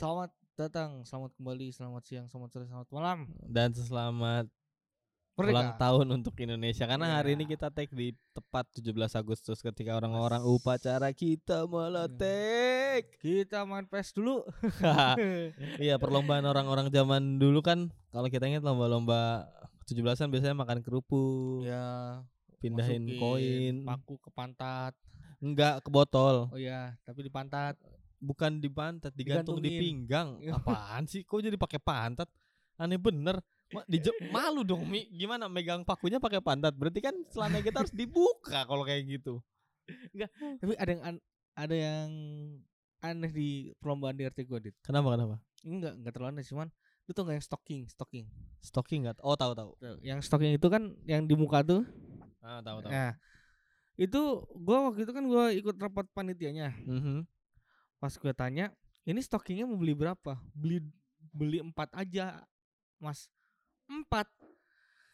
Selamat datang, selamat kembali, selamat siang, selamat sore, selamat malam. dan selamat Merdeka. ulang tahun untuk Indonesia karena hari ini Iya. kita take di tepat 17 Agustus ketika orang-orang upacara kita meletek. Kita main PES dulu. Iya, perlombaan orang-orang zaman dulu kan kalau kita ingat lomba-lomba 17-an biasanya makan kerupuk, ya, pindahin koin. paku ke pantat. Enggak ke botol, Oh iya, tapi di pantat. Bukan di pantat, digantung di pinggang. Iya. Apaan sih? Kok jadi pakai pantat? Aneh bener. Dije- malu dong Mi. Gimana megang pakunya pakai pantat? Berarti kan celana kita harus dibuka kalau kayak gitu. Tapi ada yang an- ada yang aneh di perlombaan di RT gue, Dit. Kenapa kenapa? Enggak, enggak terlalu aneh, cuman itu enggak yang stocking, stocking. Stocking nggak? Oh tahu tahu. Tuh, Yang stocking itu kan yang di muka tuh. Ah tahu tahu. Nah, itu gua waktu itu kan gua ikut rapat panitianya. Mhm. Pas gue tanya, ini stockingnya mau beli berapa? Beli beli empat aja, mas. Empat.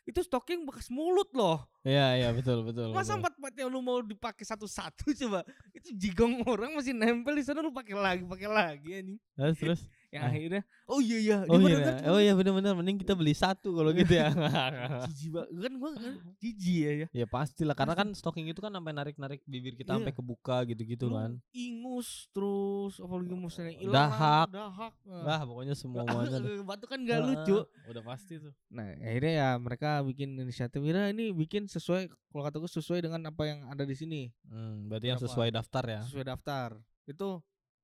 Itu stocking bekas mulut loh. Iya iya betul betul. Masa betul. empat empat yang lu mau dipakai satu-satu coba? Itu jigong orang masih nempel di sana lu pakai lagi, pakai lagi anjing. Terus terus. Yang Ah. akhirnya, oh iya iya, Oh iya. pada kan Oh iya benar-benar mending kita beli satu kalau gitu ya. jijik banget. Kan gua kan jijik ya ya. ya pastilah karena kan stocking itu kan sampai narik-narik bibir kita sampai Iya. kebuka gitu-gitu kan. ingus terus apalagi musnya hilang Dahak. dahak nah. Pokoknya deh. batu kan gak lucu Udah pasti tuh. nah akhirnya ya mereka bikin inisiatif Mira ini bikin sesuai kalau kata gue sesuai dengan apa yang ada di sini Hmm, berarti yang sesuai daftar ya. sesuai daftar itu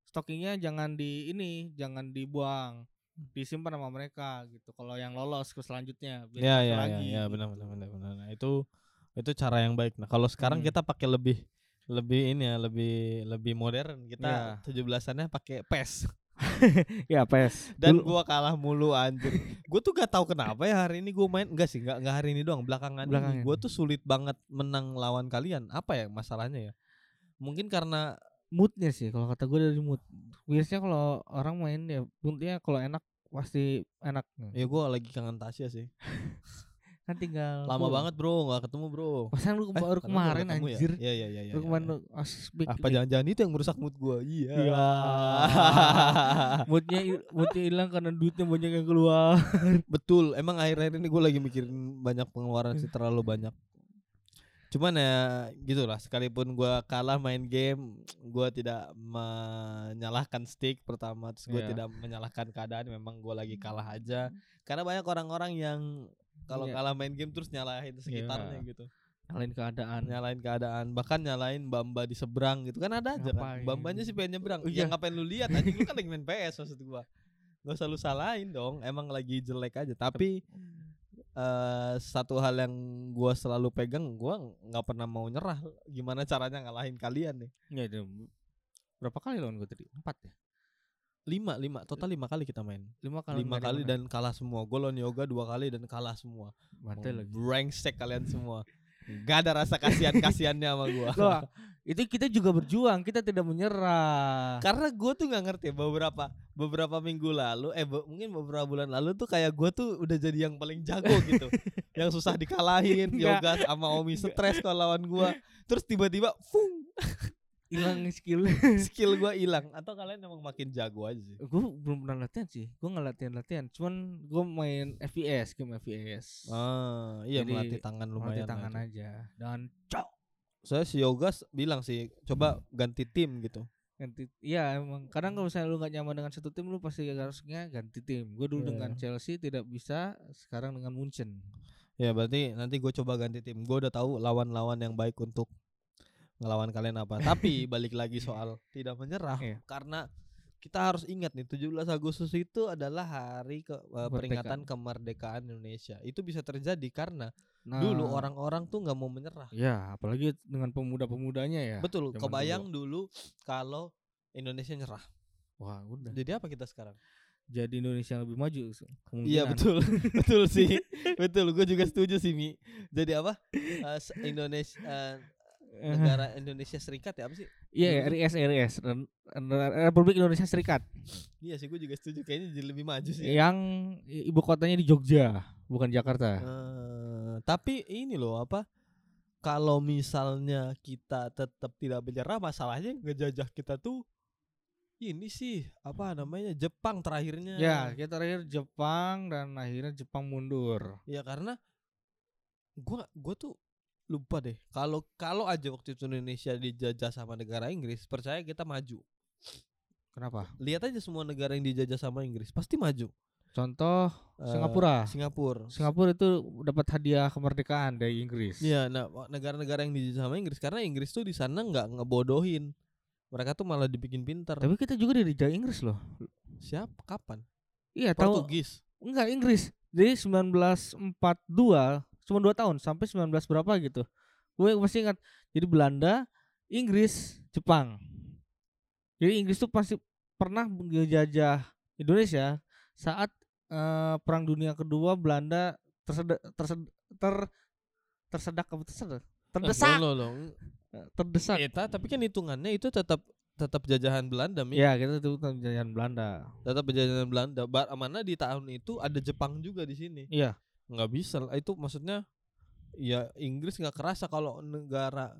stockingnya jangan di ini jangan dibuang disimpan sama mereka gitu kalau yang lolos ke selanjutnya biar Ya ya ya, lagi ya gitu. benar benar benar benar. Nah, itu itu cara yang baik. Nah, kalau sekarang Hmm. kita pakai lebih lebih ini ya, lebih lebih modern. Ya. Kita 17-annya pakai PES. ya pes Dan Dulu- gua kalah mulu anjir. gua tuh gak tahu kenapa ya hari ini gua main enggak sih, enggak enggak hari ini doang, belakangan, Belakangan. ini gua tuh sulit banget menang lawan kalian. Apa ya masalahnya ya? Mungkin karena moodnya sih kalau kata gue dari mood biasanya kalau orang main ya moodnya kalau enak pasti enak ya gua lagi kangen Tasya sih. kan tinggal Lama full. banget, Bro, nggak ketemu, Bro. Pasan lu Eh, baru kemarin ya? anjir Iya, iya, iya, iya. baru iya, kemarin lu aspek Apa jangan-jangan itu yang merusak mood gua? Iya. Iya. moodnya moodnya hilang karena duitnya banyak yang keluar Betul, emang akhir-akhir ini gue lagi mikirin banyak pengeluaran sih terlalu banyak. Cuman ya gitulah, sekalipun gua kalah main game, gua tidak menyalahkan stick pertama, terus gue Iya. tidak menyalahkan keadaan, memang gua lagi kalah aja. Karena banyak orang-orang yang kalau Iya. kalah main game terus nyalahin sekitarnya gitu, nyalain keadaan nyalahin keadaan, bahkan nyalain Bamba di seberang gitu kan ada aja kan. Bambanya sih pengen nyebrang, Oh, ya iya. ngapain lu lihat anjing lu kan lagi main PS maksud gua. Gak usah lu salahin dong, emang lagi jelek aja. Tapi eh satu hal yang gua selalu pegang, gua nggak pernah mau nyerah. Gimana caranya ngalahin kalian nih? ya berapa kali lawan gue tadi empat ya Lima, lima, total lima kali kita main. lima kali lima kali dan kalah semua. Gue lawan yoga dua kali dan kalah semua. Mati lagi. Brengsek kalian semua. Gak ada rasa kasihan kasihannya sama gua. Loh, itu kita juga berjuang. Kita tidak menyerah. Karena gue tuh nggak ngerti beberapa beberapa minggu lalu, eh be- mungkin beberapa bulan lalu tuh kayak gue tuh udah jadi yang paling jago gitu, yang susah dikalahin, yoga sama Omi stres kalau lawan gue, terus tiba-tiba, fung, hilang skill skill gue hilang. Atau kalian emang makin jago aja sih? gue belum pernah latihan sih gue nggak latihan latihan cuman gue main FPS game FPS Ah, iya Jadi, melatih tangan Melatih lumayan. lah tangan itu. aja dan cok Saya si yoga bilang sih, coba ganti tim gitu. ganti iya emang kadang kalau misalnya lu nggak nyaman dengan satu tim lu pasti harusnya ganti tim gue dulu Iya. dengan Chelsea tidak bisa sekarang dengan Munchen Ya berarti nanti gue coba ganti tim. Gue udah tahu lawan-lawan yang baik untuk ngelawan kalian apa. Tapi balik lagi soal tidak menyerah Iya. karena kita harus ingat nih 17 Agustus itu adalah hari ke, eh, peringatan kemerdekaan Indonesia. Itu bisa terjadi karena dulu Nah, orang-orang tuh nggak mau menyerah. ya apalagi dengan pemuda-pemudanya ya Betul, kebayang dulu kalau Indonesia nyerah. wah udah Jadi apa kita sekarang? jadi Indonesia yang lebih maju kemungkinan. Iya betul, betul sih, betul. Gue juga setuju sih Mi. Jadi apa? Se- Indonesia eh, negara Indonesia Serikat ya apa sih? Iya, Dulu RIS RIS Republik Indonesia Serikat. Iya sih, gue juga setuju. Kayaknya jadi lebih maju sih. Yang i- ibu kotanya di Jogja, bukan Jakarta. Eh, tapi ini loh apa? Kalau misalnya kita tetap tidak menyerah, masalahnya ngejajah kita tuh ini sih apa namanya Jepang terakhirnya. Ya, kita terakhir Jepang dan akhirnya Jepang mundur. Ya karena gua gua tuh lupa deh. Kalau kalau aja waktu itu Indonesia dijajah sama negara Inggris, percaya kita maju. Kenapa? Lihat aja semua negara yang dijajah sama Inggris pasti maju. Contoh Eh, Singapura. Singapura. Singapura itu dapat hadiah kemerdekaan dari Inggris. Iya, nah negara-negara yang dijajah sama Inggris karena Inggris tuh di sana nggak ngebodohin. Mereka tuh malah dibikin pintar. Tapi kita juga dijajah Inggris loh. Siapa? Kapan? Iya, tahu Portugis. enggak Inggris. Jadi 1942 cuma 2 tahun sampai 19 berapa gitu. Gue masih ingat. Jadi Belanda, Inggris, Jepang. Jadi Inggris tuh pasti pernah menjajah Indonesia saat eh, Perang Dunia Kedua Belanda tersedak tersed, ter tersedak apa tersedak? Terdesak, loh, loh. terdesak. Eta, tapi kan hitungannya itu tetap tetap jajahan Belanda, Mi. Ya, kita itu penjajahan Belanda. Tetap jajahan Belanda. Ba- mana di tahun itu ada Jepang juga di sini. Iya. Nggak bisa itu maksudnya ya Inggris nggak kerasa kalau negara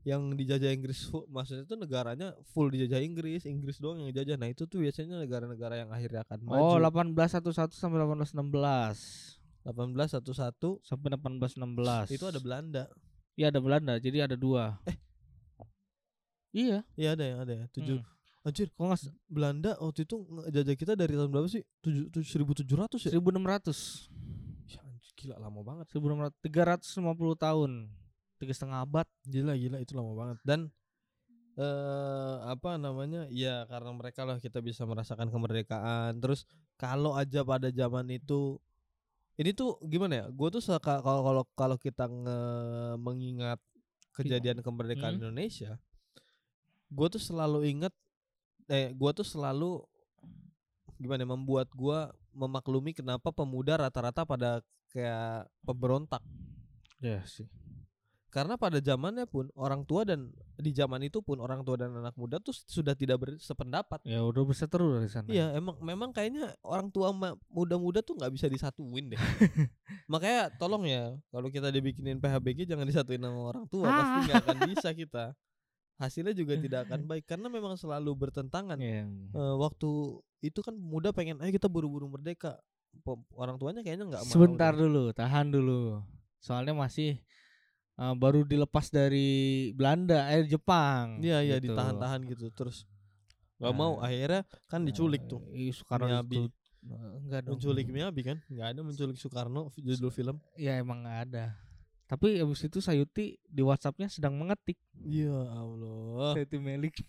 yang dijajah Inggris full, maksudnya itu negaranya full dijajah Inggris Inggris doang yang dijajah. Nah itu tuh biasanya negara-negara yang akhirnya akan Oh, maju. 1811 sampai 1816 1811 sampai 1816. itu ada Belanda. Iya ada Belanda, jadi ada dua. Eh. Iya. iya ada ya ada ya. Tujuh. Hmm. anjir Kok nggak Belanda waktu itu ngejajah kita dari tahun berapa sih? Tujuh seribu tujuh ratus ya? 1600, Ya, anjir, gila lama banget. 1600, 350 tahun, tiga setengah abad. Gila gila itu lama banget. Dan eh apa namanya ya karena mereka lah kita bisa merasakan kemerdekaan. Terus kalau aja pada zaman itu ini tuh gimana ya? Gue tuh suka kalau kalau kalau kita nge mengingat kejadian kemerdekaan Hmm. Indonesia gue tuh selalu ingat eh gue tuh selalu gimana ya, membuat gue memaklumi kenapa pemuda rata-rata pada kayak pemberontak Ya sih. karena pada zamannya pun orang tua dan di zaman itu pun orang tua dan anak muda tuh sudah tidak bersependapat. Ya udah berseteru dari sana. Iya, emang memang kayaknya orang tua muda-muda tuh nggak bisa disatuin deh. Makanya tolong ya, kalau kita dibikinin PHBG jangan disatuin sama orang tua, pasti nggak akan bisa kita. Hasilnya juga tidak akan baik karena memang selalu bertentangan. Iya. Eh, waktu itu kan muda pengen, ayo kita buru-buru merdeka. Orang tuanya kayaknya nggak mau. Sebentar deh. dulu, tahan dulu. Soalnya masih eh, baru dilepas dari Belanda, eh Jepang. Iya iya gitu. ditahan-tahan gitu terus nggak mau Nah, akhirnya kan diculik tuh Eh, iya, Soekarno Miyabi. itu- Eh, enggak dong. menculik Miyabi kan nggak ada menculik Soekarno judul film Ya emang nggak ada. Tapi abis itu Sayuti di WhatsAppnya sedang mengetik. ya Allah Sayuti Melik.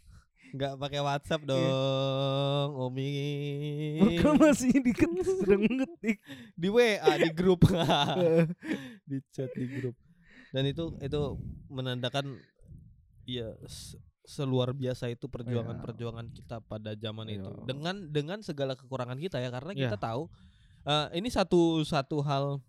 Nggak pakai WhatsApp dong Omi masih diket sedang mengetik. di WA di grup di chat di grup dan itu itu menandakan ya se- seluar biasa itu perjuangan-perjuangan kita pada zaman itu Iya. dengan dengan segala kekurangan kita ya karena Iya. kita tahu eh, ini satu satu hal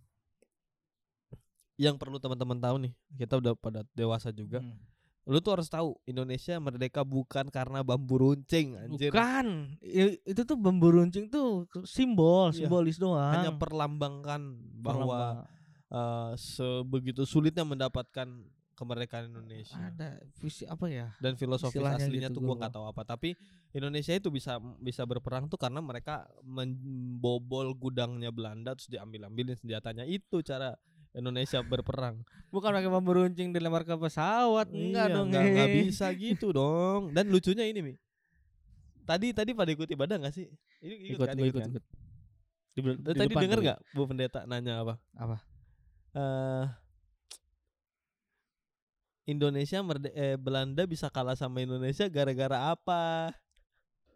yang perlu teman-teman tahu nih kita udah pada dewasa juga Hmm. Lu tuh harus tahu Indonesia merdeka bukan karena bambu runcing anjir Bukan. Itu tuh bambu runcing tuh simbol, Iya. simbolis doang. hanya perlambangkan bahwa eh, sebegitu sulitnya mendapatkan kemerdekaan Indonesia ada visi apa ya? dan filosofis Istilahnya aslinya gitu, tuh gua nggak tahu apa tapi Indonesia itu bisa bisa berperang tuh karena mereka membobol gudangnya Belanda terus diambil ambilin senjatanya itu cara Indonesia berperang Bukan pakai bambu runcing dilempar ke pesawat, enggak Iya, dong. nggak nggak eh. bisa gitu dong dan lucunya ini mi tadi tadi pada ikut ibadah nggak sih Ini Ikut, kan, ikut, ikut, kan? ikut. Di, di tadi depan denger tuh. nggak Bu Pendeta nanya apa Apa? eh Indonesia merde eh, Belanda bisa kalah sama Indonesia gara-gara apa?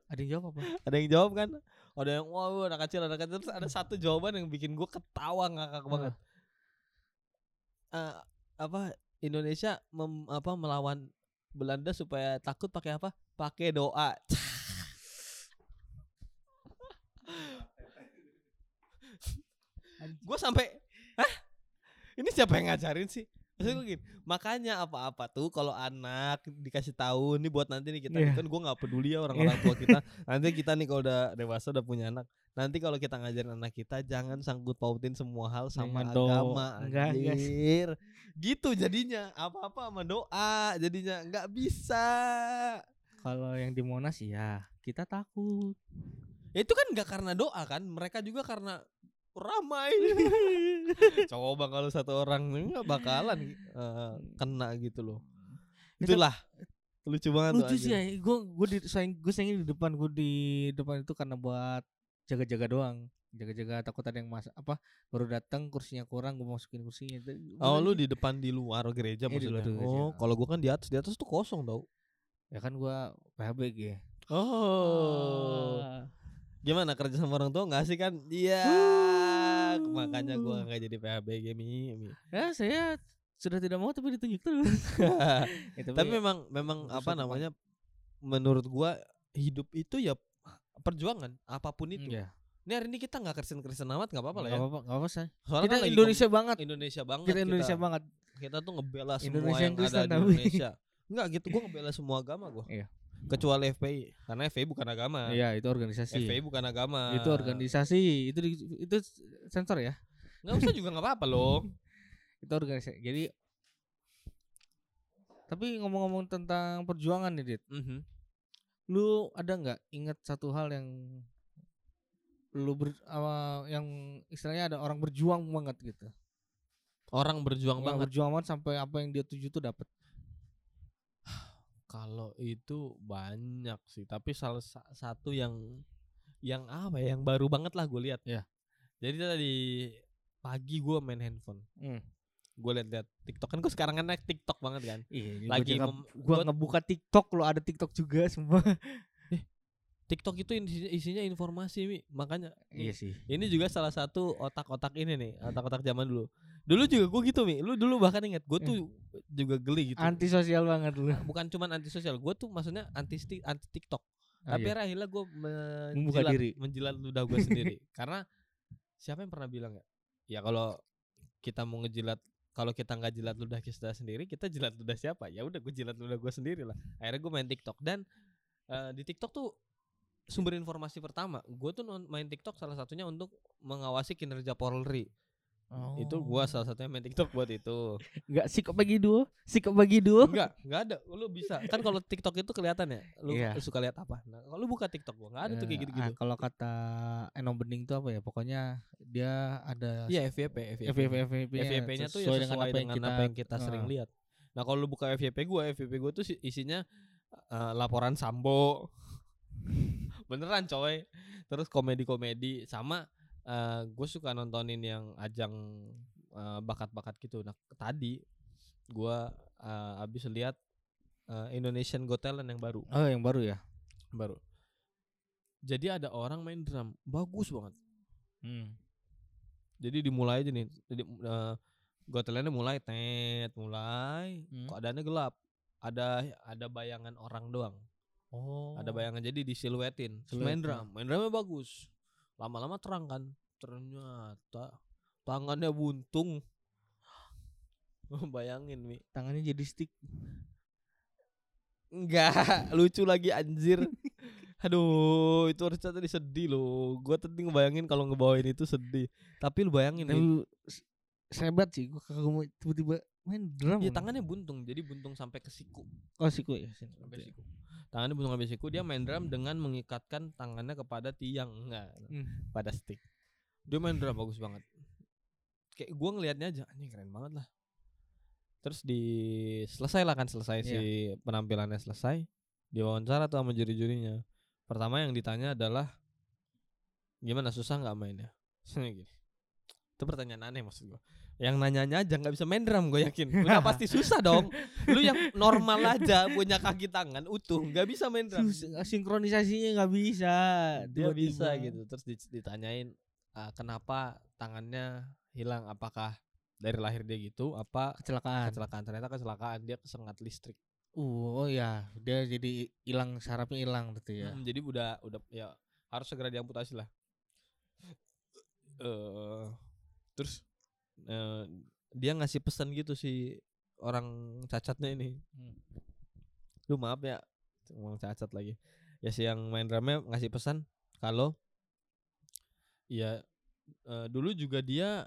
Ada yang jawab apa? Ada yang jawab kan? Ada yang wah anak kecil anak kecil terus ada satu jawaban yang bikin gue ketawa ngakak banget. Eh, apa Indonesia mem, apa melawan Belanda supaya takut pakai apa? Pakai doa. gue sampai Hah? Ini siapa yang ngajarin sih? Maksudnya gue gini, makanya apa-apa tuh kalau anak dikasih tahu nih buat nanti nih kita Iya. kan gue nggak peduli ya orang-orang tua kita. Nanti kita nih kalau udah dewasa udah punya anak, nanti kalau kita ngajarin anak kita jangan sangkut pautin semua hal sama Dengan agama Enggak, enggak. anjir. Gitu jadinya apa-apa sama doa jadinya nggak bisa. kalau yang di Monas ya kita takut. Itu kan nggak karena doa kan, mereka juga karena ramai. Coba kalau satu orang nggak bakalan eh, kena gitu loh. Itu- Itulah lucu banget tuh Lucu sih ya. Gue gue di sayang gue sayangin di depan gue di depan itu karena buat jaga-jaga doang. Jaga-jaga takut ada yang mas apa baru datang kursinya kurang gue masukin kursinya. Oh lu di depan di luar gereja Iya, di luar maksudnya. gereja. Oh, kalau gua kan di atas, di atas tuh kosong tau. ya kan gua PHBG. Oh. Ah. Gimana kerja sama orang tua nggak sih kan? Iya. Makanya gua nggak jadi PHBG mi. mi. Ya saya sudah tidak mau tapi ditunjuk terus. Ya, Tapi memang memang untuk apa namanya? Menurut gua hidup itu ya perjuangan apa pun itu. Iya. Ini hari ini kita nggak kersen-kersen amat nggak apa-apa lah Nggak ya. apa-apa, nggak apa sih. Soalnya Kita kan Indonesia banget. Indonesia banget. Kita Indonesia banget. Kita tuh ngebela semua Indonesia yang yang ada di tapi. Indonesia. Enggak gitu, gua ngebela semua agama gua. Iya. Kecuali FPI, karena FPI bukan agama. Iya, itu organisasi. FPI bukan agama. Itu organisasi. Itu itu sensor ya. Nggak usah juga nggak apa-apa loh. Itu organisasi. Jadi tapi ngomong-ngomong tentang perjuangan nih, Dit. Mhm. Lu ada nggak ingat satu hal yang lu ber, apa, yang istilahnya ada orang berjuang banget gitu. Orang berjuang Orang banget. berjuang banget sampai apa yang dia tuju tuh dapat. Kalau itu banyak sih, tapi salah sa- satu yang yang apa ya, yang baru banget lah gue lihat. Iya. Jadi tadi pagi gue main handphone, Hmm. gue liat-liat TikTok kan gue sekarang kan naik TikTok banget kan. Iya, Lagi gua- ngebuka TikTok lo ada TikTok juga semua. TikTok itu isinya, isinya informasi mi, makanya iya sih. ini juga salah satu otak-otak ini nih, otak-otak zaman dulu. Dulu juga gue gitu mi, lu dulu bahkan ingat gue tuh juga geli gitu. Anti sosial banget lu. Bukan cuman anti sosial, gue tuh maksudnya anti anti TikTok. Ah, Tapi iya. akhirnya gue menjilat, diri. menjilat ludah gue sendiri. Karena siapa yang pernah bilang ya? Ya kalau kita mau ngejilat, kalau kita nggak jilat ludah kita sendiri, kita jilat ludah siapa? Ya udah gue jilat ludah gue sendiri lah. Akhirnya gue main TikTok dan eh, di TikTok tuh sumber informasi pertama, gue tuh main TikTok salah satunya untuk mengawasi kinerja Polri. Itu gua salah satunya main TikTok buat itu. Enggak sih kok bagi duo? Sih kok bagi duo? Enggak, enggak ada. Lu bisa. Kan kalau TikTok itu kelihatan ya. Lu Iya. suka lihat apa? Nah, kalau lu buka TikTok gua enggak ada tuh kayak Eh, gitu-gitu. ah, kalau kata Eno Bening tuh apa ya? Pokoknya dia ada Iya, FYP, FYP. FVP FVP-nya FYP-nya tuh ya sesuai dengan, apa, yang kita, sering ah. lihat. Nah, kalau lu buka FYP gua, FYP gua tuh si- isinya eh, laporan Sambo. Beneran coy. Terus komedi-komedi sama gue suka nontonin yang ajang eh, bakat-bakat gitu. Nah, tadi gua eh, abis lihat eh, Indonesian Got Talent yang baru. Oh, yang baru ya? Baru. Jadi ada orang main drum, bagus banget. Hmm. Jadi dimulai aja nih. Jadi uh, gotelannya mulai tet, mulai. Hmm. Keadaannya gelap. Ada ada bayangan orang doang. Oh. Ada bayangan jadi disiluetin. Main drum. Main drumnya bagus. Lama-lama terang kan. Ternyata tangannya buntung. Bayangin Mi. tangannya jadi stick. Enggak, lucu lagi anjir. Aduh, itu harusnya tadi sedih loh. Gua tadi ngebayangin kalau ngebawain itu sedih. Tapi lu bayangin Tapi nih, s- sehebat sih gua kagak tiba-tiba main drum. Iya tangannya buntung, jadi buntung sampai ke siku. Oh siku ya. Sampai siku. Tangannya buntung sampai siku, dia main drum dengan mengikatkan tangannya kepada tiang, enggak, Hmm. pada stick. Dia main drum bagus banget. Kayak gua ngelihatnya aja, anjing keren banget lah. Terus di selesai lah kan selesai Iya. si penampilannya selesai. Diwawancara tuh sama juri-jurinya. Pertama yang ditanya adalah gimana susah nggak mainnya? Gini. Itu pertanyaan aneh maksud gua. Yang nanyanya aja nggak bisa main drum gue yakin. Udah pasti susah dong. Lu yang normal aja punya kaki tangan utuh nggak bisa main drum. Sus- sinkronisasinya nggak bisa. Dia bisa gitu. Terus di- ditanyain "Ah, kenapa tangannya hilang? Apakah dari lahir dia gitu? Apa Kecelakaan. kecelakaan? Ternyata kecelakaan dia kesengat listrik. Uh, oh ya, dia jadi hilang sarafnya hilang berarti ya. Hmm, jadi udah udah ya harus segera diamputasi lah. Eh terus eh, dia ngasih pesan gitu si orang cacatnya ini. Hmm. Lu maaf ya, ngomong cacat lagi. Ya si yang main drumnya ngasih pesan kalau ya eh, dulu juga dia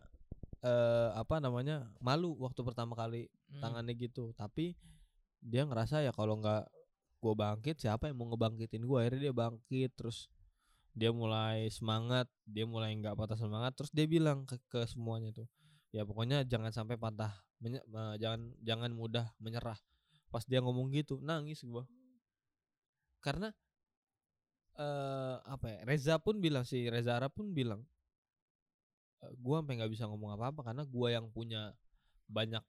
eh apa namanya malu waktu pertama kali Hmm. tangannya gitu tapi dia ngerasa ya kalau nggak gue bangkit siapa yang mau ngebangkitin gue akhirnya dia bangkit terus dia mulai semangat dia mulai nggak patah semangat terus dia bilang ke, ke semuanya tuh ya pokoknya jangan sampai patah menye- eh, jangan jangan mudah menyerah pas dia ngomong gitu nangis gua. Karena eh apa ya Reza pun bilang si Reza Arab pun bilang "Eh, gua sampai nggak bisa ngomong apa apa karena gua yang punya banyak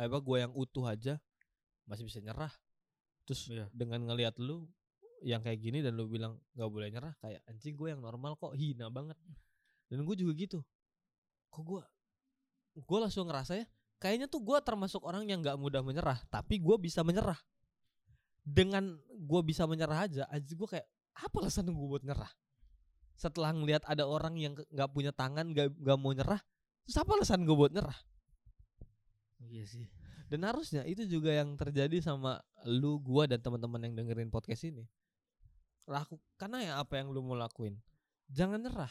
eh, apa gua yang utuh aja masih bisa nyerah. Terus Iya. dengan ngelihat lu yang kayak gini dan lu bilang nggak boleh nyerah kayak anjing gue yang normal kok hina banget. Dan gue juga gitu. Kok gue gue langsung ngerasa ya kayaknya tuh gue termasuk orang yang nggak mudah menyerah tapi gue bisa menyerah. Dengan gue bisa menyerah aja aja gue kayak apa alasan gue buat nyerah? Setelah ngelihat ada orang yang nggak punya tangan nggak nggak mau nyerah terus apa alasan gue buat nyerah? Iya sih. dan harusnya itu juga yang terjadi sama lu gua dan teman-teman yang dengerin podcast ini. Laku karena ya apa yang lu mau lakuin jangan nyerah.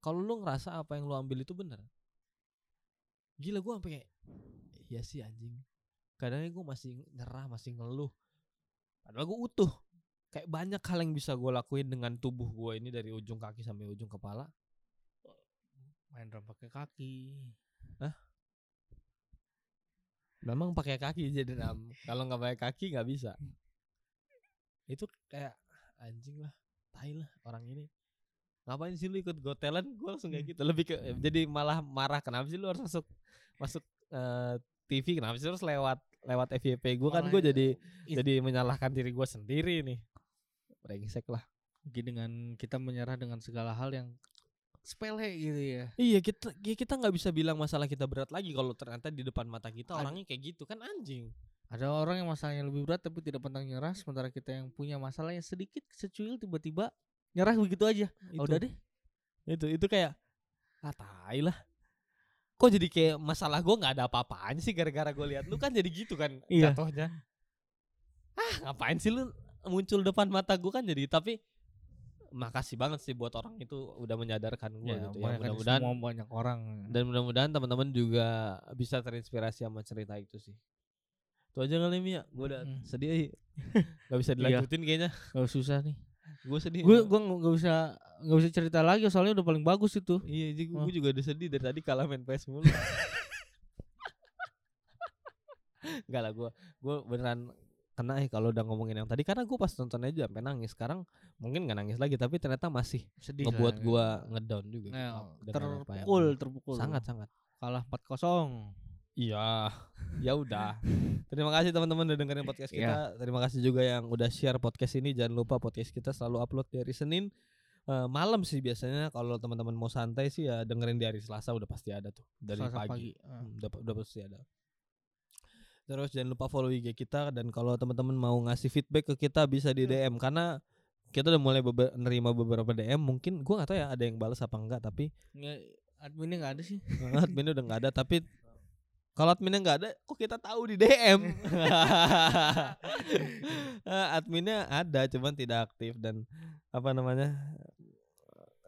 Kalau lu ngerasa apa yang lu ambil itu benar gila gua sampai kayak iya sih anjing kadangnya gua masih nyerah masih ngeluh padahal gua utuh kayak banyak hal yang bisa gua lakuin dengan tubuh gua ini dari ujung kaki sampai ujung kepala Main drum pakai kaki. Memang pakai kaki jadi nam. Kalau nggak pakai kaki nggak bisa. Itu kayak anjing lah, tai lah orang ini. Ngapain sih lu ikut Got Talent? Gue langsung kayak gitu. Lebih ke jadi malah marah kenapa sih lu harus masuk masuk eh, TV? Kenapa sih harus lewat lewat FYP gue kan gue jadi is- jadi menyalahkan diri gue sendiri nih. Brengsek lah. Dengan kita menyerah dengan segala hal yang sepele gitu ya. Iya kita ya kita nggak bisa bilang masalah kita berat lagi kalau ternyata di depan mata kita orangnya kayak gitu kan anjing. Ada orang yang masalahnya lebih berat tapi tidak pantang nyerah, sementara kita yang punya masalah yang sedikit secuil tiba-tiba nyerah begitu aja. Itu. Oh, udah deh. itu itu kayak ah tai lah kok jadi kayak masalah gue nggak ada apa-apaan sih gara-gara gue lihat lu kan jadi gitu kan Iya. jatuhnya ah ngapain sih lu muncul depan mata gue kan jadi tapi makasih banget sih buat orang itu udah menyadarkan gue gitu ya banyak kan mudah-mudahan semua banyak orang. dan mudah-mudahan teman-teman juga bisa terinspirasi sama cerita itu sih itu aja kali Mia gue udah Mm. sedih nggak bisa Iya. dilanjutin kayaknya Gak susah nih. Gue sedih Gue gue nggak bisa nggak bisa cerita lagi soalnya udah paling bagus itu. Iya, jadi Oh. gue juga udah sedih dari tadi kalah main PS mulu. Enggak lah gue gue beneran kena eh kalau udah ngomongin yang tadi karena gue pas nonton aja sampai nangis. Sekarang mungkin nggak nangis lagi tapi ternyata masih Sedih ngebuat lah. gue ngedown juga. Nah, terpukul, terpukul. sangat sangat. kalah 4-0. Iya, ya udah. Terima kasih teman-teman udah dengerin podcast Iya. kita. Terima kasih juga yang udah share podcast ini. Jangan lupa podcast kita selalu upload di hari Senin Eh, malam sih biasanya kalau teman-teman mau santai sih ya dengerin di hari Selasa udah pasti ada tuh dari Selasa pagi. Ah. Hmm, udah, udah pasti ada. Terus jangan lupa follow IG kita dan kalau teman-teman mau ngasih feedback ke kita bisa di DM karena kita udah mulai bebe- nerima beberapa DM mungkin gua nggak tahu ya ada yang balas apa enggak tapi Nggak, adminnya nggak ada sih. adminnya udah nggak ada tapi kalau adminnya nggak ada kok kita tahu di DM Eh, adminnya ada cuman tidak aktif dan apa namanya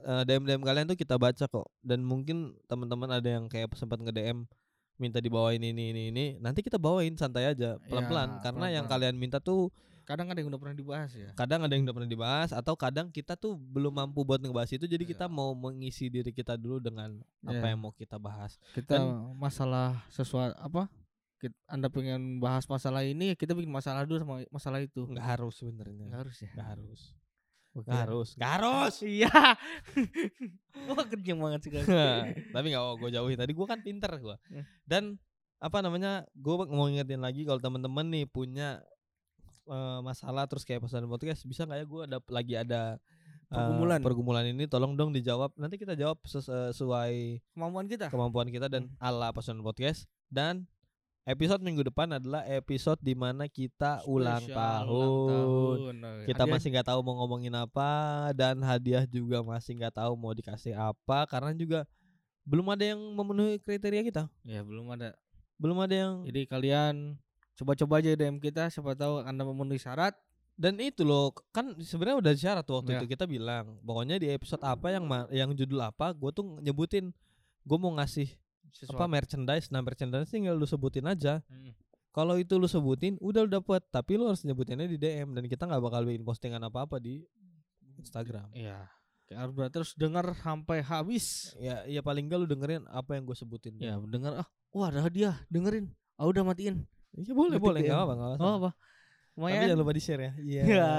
eh, DM DM kalian tuh kita baca kok. Dan mungkin teman-teman ada yang kayak sempat nge DM minta dibawain ini ini ini nanti kita bawain santai aja pelan-pelan. Ya, karena yang pelan-pelan. kalian minta tuh Kadang ada yang udah pernah dibahas ya. kadang ada yang udah pernah dibahas atau kadang kita tuh belum mampu buat ngebahas itu jadi Iya. kita mau mengisi diri kita dulu dengan apa Iya. yang mau kita bahas Kita Dan- masalah sesuatu apa? Anda pengen bahas masalah ini ya kita bikin masalah dulu sama masalah itu. nggak harus sebenarnya Nggak harus ya. nggak harus Oke. nggak harus nggak harus Iya. Wah kenceng banget sih tapi nggak mau gue jauhi tadi gue kan pinter gue Hmm. dan apa namanya gue mau ngingetin lagi kalau temen-temen nih punya eh, masalah terus kayak pesan podcast bisa nggak ya gue ada lagi ada eh, Pergumulan. pergumulan ini tolong dong dijawab nanti kita jawab ses- sesuai Kemampuan kita. kemampuan kita dan ala pesan podcast. Dan episode minggu depan adalah episode di mana kita ulang Spesial tahun. Nah, kita hadiah- masih nggak tahu mau ngomongin apa dan hadiah juga masih nggak tahu mau dikasih apa karena juga belum ada yang memenuhi kriteria kita. Ya belum ada. belum ada yang Jadi kalian coba-coba aja DM kita siapa tahu Anda memenuhi syarat. dan itu loh kan sebenarnya udah syarat waktu Ya. itu kita bilang pokoknya di episode apa yang yang judul apa gue tuh nyebutin gue mau ngasih apa Sesuatu. merchandise nah merchandise tinggal lu sebutin aja Hmm. Kalau itu lu sebutin, udah lu dapet. Tapi lu harus nyebutinnya di DM dan kita nggak bakal bikin postingan apa-apa di Instagram. Iya. Kayak berarti harus dengar sampai habis. Ya, ya paling enggak lu dengerin apa yang gue sebutin. Ya, dengar ah, wah ada hadiah, dengerin. Ah udah matiin. Iya boleh boleh nggak apa nggak Oh apa. apa? Tapi jangan lupa di share ya. Iya. Ya.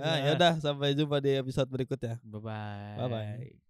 Nah, ya udah sampai jumpa di episode berikutnya. Bye bye. Bye-bye.